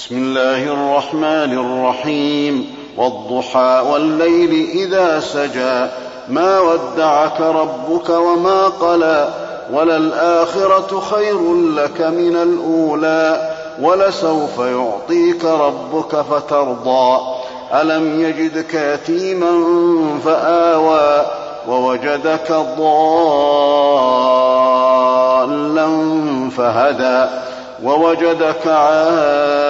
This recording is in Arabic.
بسم الله الرحمن الرحيم. والضحى والليل إذا سجى. ما ودعك ربك وما قلى. وللآخرة خير لك من الأولى. ولسوف يعطيك ربك فترضى. ألم يجدك يتيما فآوى. ووجدك ضالا فهدى. ووجدك عائلا